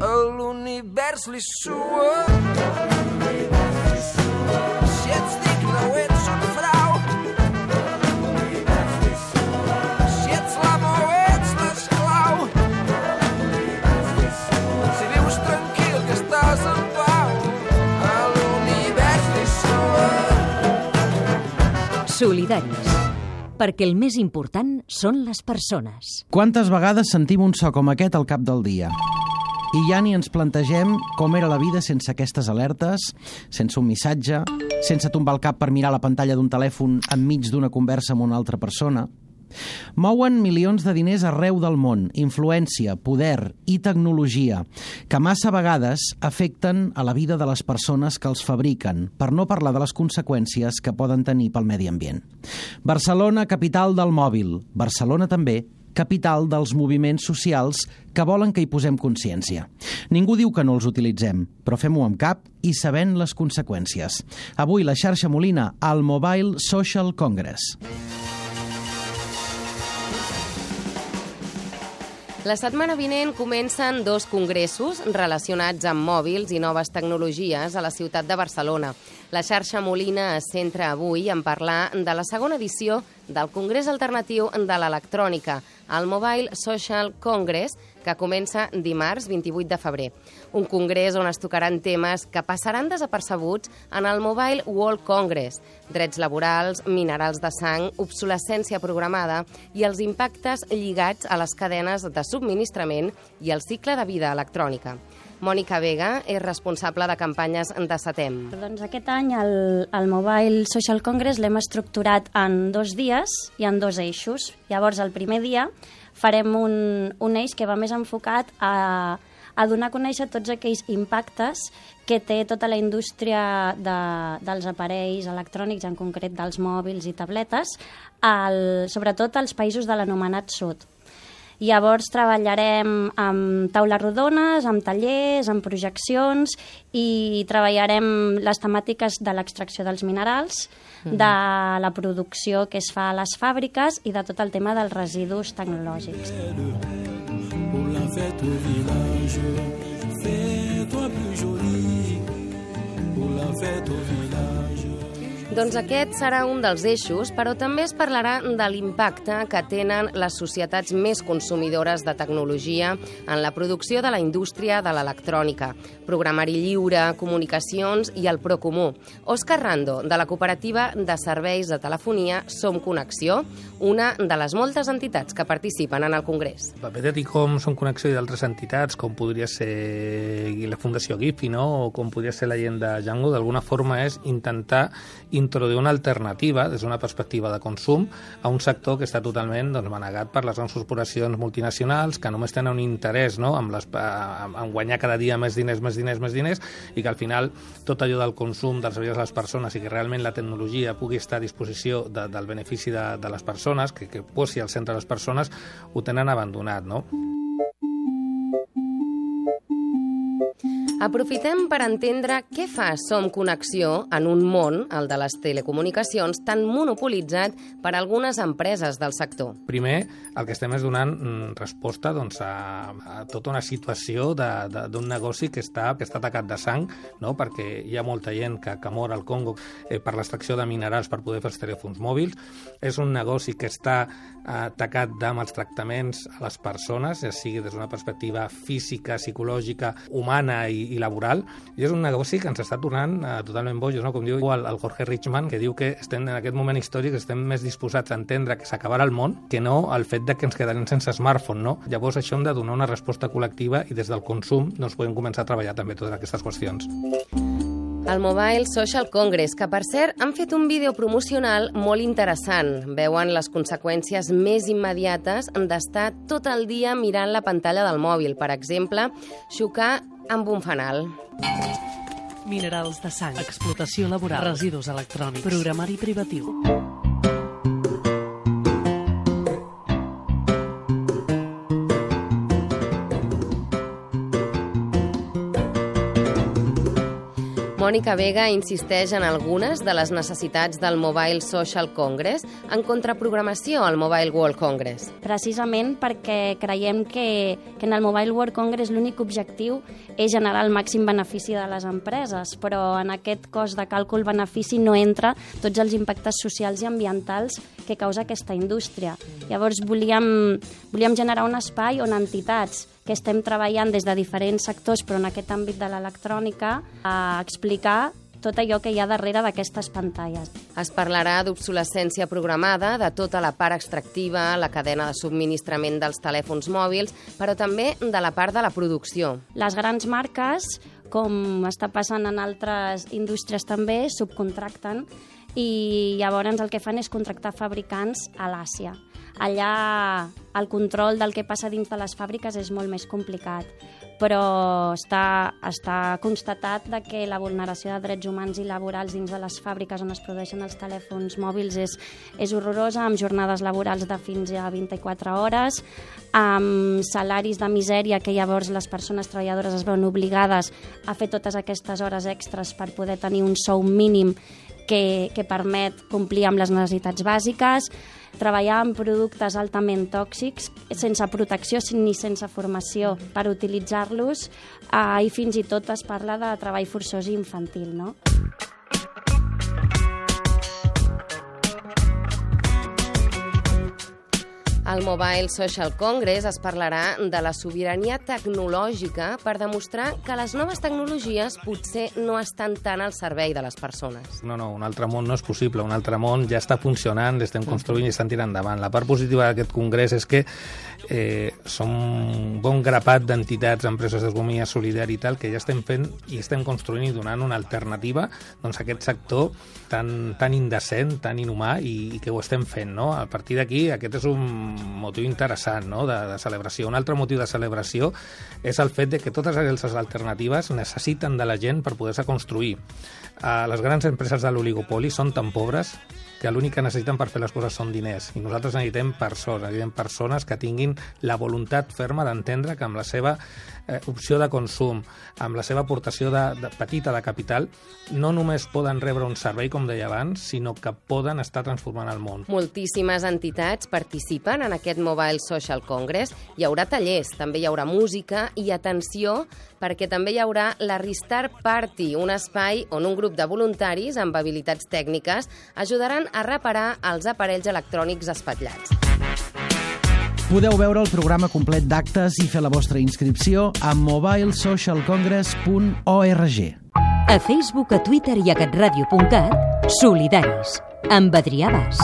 a l'univers li sua. Si ets digne o ets un frau, si ets l'amo o ets l'esclau, si vius tranquil que estàs en pau, a l'univers li sua. Solidaris. Perquè el més important són les persones. Quantes vegades sentim un so com aquest al cap del dia? I ja ni ens plantegem com era la vida sense aquestes alertes, sense un missatge, sense tombar el cap per mirar la pantalla d'un telèfon enmig d'una conversa amb una altra persona. Mouen milions de diners arreu del món, influència, poder i tecnologia, que massa vegades afecten a la vida de les persones que els fabriquen, per no parlar de les conseqüències que poden tenir pel medi ambient. Barcelona, capital del mòbil. Barcelona també capital dels moviments socials que volen que hi posem consciència. Ningú diu que no els utilitzem, però fem-ho amb cap i sabent les conseqüències. Avui la xarxa Molina al Mobile Social Congress. La setmana vinent comencen dos congressos relacionats amb mòbils i noves tecnologies a la ciutat de Barcelona. La xarxa Molina es centra avui en parlar de la segona edició del Congrés Alternatiu de l'Electrònica, el Mobile Social Congress, que comença dimarts 28 de febrer. Un congrés on es tocaran temes que passaran desapercebuts en el Mobile World Congress, drets laborals, minerals de sang, obsolescència programada i els impactes lligats a les cadenes de subministrament i el cicle de vida electrònica. Mònica Vega és responsable de campanyes de SATEM. Doncs aquest any el, el Mobile Social Congress l'hem estructurat en dos dies i en dos eixos. Llavors, el primer dia farem un, un eix que va més enfocat a, a donar a conèixer tots aquells impactes que té tota la indústria de, dels aparells electrònics, en concret dels mòbils i tabletes, al, sobretot als països de l'anomenat sud. Llavors treballarem amb taules rodones, amb tallers, amb projeccions i treballarem les temàtiques de l'extracció dels minerals, mm -hmm. de la producció que es fa a les fàbriques i de tot el tema dels residus tecnològics. Pour la fête au village, fais-toi plus jolie. Pour la fête au village. Doncs aquest serà un dels eixos, però també es parlarà de l'impacte que tenen les societats més consumidores de tecnologia en la producció de la indústria de l'electrònica, programari lliure, comunicacions i el Procomú. Òscar Rando, de la cooperativa de serveis de telefonia Som Connexió, una de les moltes entitats que participen en el Congrés. El paper d'Eticom Som Connexió i d'altres entitats, com podria ser la Fundació GIFI, no? o com podria ser la gent de Django, d'alguna forma és intentar introduir una alternativa des d'una perspectiva de consum a un sector que està totalment doncs, manegat per les grans corporacions multinacionals que només tenen un interès no? amb les, en guanyar cada dia més diners, més diners, més diners i que al final tot allò del consum dels serveis a les persones i que realment la tecnologia pugui estar a disposició de, del benefici de, de les persones, que, que posi al centre de les persones, ho tenen abandonat. No? Aprofitem per entendre què fa Som Connexió en un món, el de les telecomunicacions, tan monopolitzat per algunes empreses del sector. Primer, el que estem és donant mm, resposta doncs, a, a tota una situació d'un negoci que està, que està atacat de sang, no? perquè hi ha molta gent que, que mor al Congo eh, per l'extracció de minerals per poder fer els telèfons mòbils. És un negoci que està atacat de maltractaments a les persones, ja sigui des d'una perspectiva física, psicològica, humana i, i laboral, i és un negoci que ens està tornant uh, totalment bojos, no? com diu el, el Jorge Richman, que diu que estem en aquest moment històric estem més disposats a entendre que s'acabarà el món que no el fet de que ens quedarem sense smartphone. No? Llavors això hem de donar una resposta col·lectiva i des del consum doncs, podem començar a treballar també totes aquestes qüestions. El Mobile Social Congress, que per cert han fet un vídeo promocional molt interessant. Veuen les conseqüències més immediates d'estar tot el dia mirant la pantalla del mòbil. Per exemple, xocar amb un fanal. Minerals de sang, explotació laboral, residus electrònics, programari privatiu. Mònica Vega insisteix en algunes de les necessitats del Mobile Social Congress en contraprogramació al Mobile World Congress. precisament perquè creiem que, que en el Mobile World Congress l'únic objectiu és generar el màxim benefici de les empreses, però en aquest cost de càlcul-benefici no entra tots els impactes socials i ambientals que causa aquesta indústria. Llavors volíem, volíem generar un espai on entitats que estem treballant des de diferents sectors, però en aquest àmbit de l'electrònica, a explicar tot allò que hi ha darrere d'aquestes pantalles. Es parlarà d'obsolescència programada, de tota la part extractiva, la cadena de subministrament dels telèfons mòbils, però també de la part de la producció. Les grans marques, com està passant en altres indústries també, subcontracten i llavors el que fan és contractar fabricants a l'Àsia. Allà el control del que passa dins de les fàbriques és molt més complicat, però està, està constatat de que la vulneració de drets humans i laborals dins de les fàbriques on es produeixen els telèfons mòbils és, és horrorosa, amb jornades laborals de fins a 24 hores, amb salaris de misèria que llavors les persones treballadores es veuen obligades a fer totes aquestes hores extres per poder tenir un sou mínim que, que permet complir amb les necessitats bàsiques, treballar amb productes altament tòxics, sense protecció ni sense formació per utilitzar-los, eh, i fins i tot es parla de treball forçós i infantil, no? Al Mobile Social Congress es parlarà de la sobirania tecnològica per demostrar que les noves tecnologies potser no estan tan al servei de les persones. No, no, un altre món no és possible, un altre món ja està funcionant, l'estem construint i estan tirant endavant. La part positiva d'aquest congrés és que eh, som un bon grapat d'entitats, empreses d'economia solidària i tal, que ja estem fent i estem construint i donant una alternativa doncs, a aquest sector tan, tan indecent, tan inhumà i, i que ho estem fent. No? A partir d'aquí, aquest és un motiu interessant no? de, de celebració. Un altre motiu de celebració és el fet de que totes aquestes alternatives necessiten de la gent per poder-se construir. Uh, les grans empreses de l'oligopoli són tan pobres que l'únic que necessiten per fer les coses són diners. I nosaltres necessitem persones, necessitem persones que tinguin la voluntat ferma d'entendre que amb la seva eh, opció de consum, amb la seva aportació de, de petita de capital, no només poden rebre un servei, com deia abans, sinó que poden estar transformant el món. Moltíssimes entitats participen en aquest Mobile Social Congress. Hi haurà tallers, també hi haurà música i atenció perquè també hi haurà la Restart Party, un espai on un grup de voluntaris amb habilitats tècniques ajudaran a reparar els aparells electrònics espatllats. Podeu veure el programa complet d'actes i fer la vostra inscripció a mobilesocialcongress.org. A Facebook, a Twitter i a catradio.cat, solidaris, amb Adrià Bas.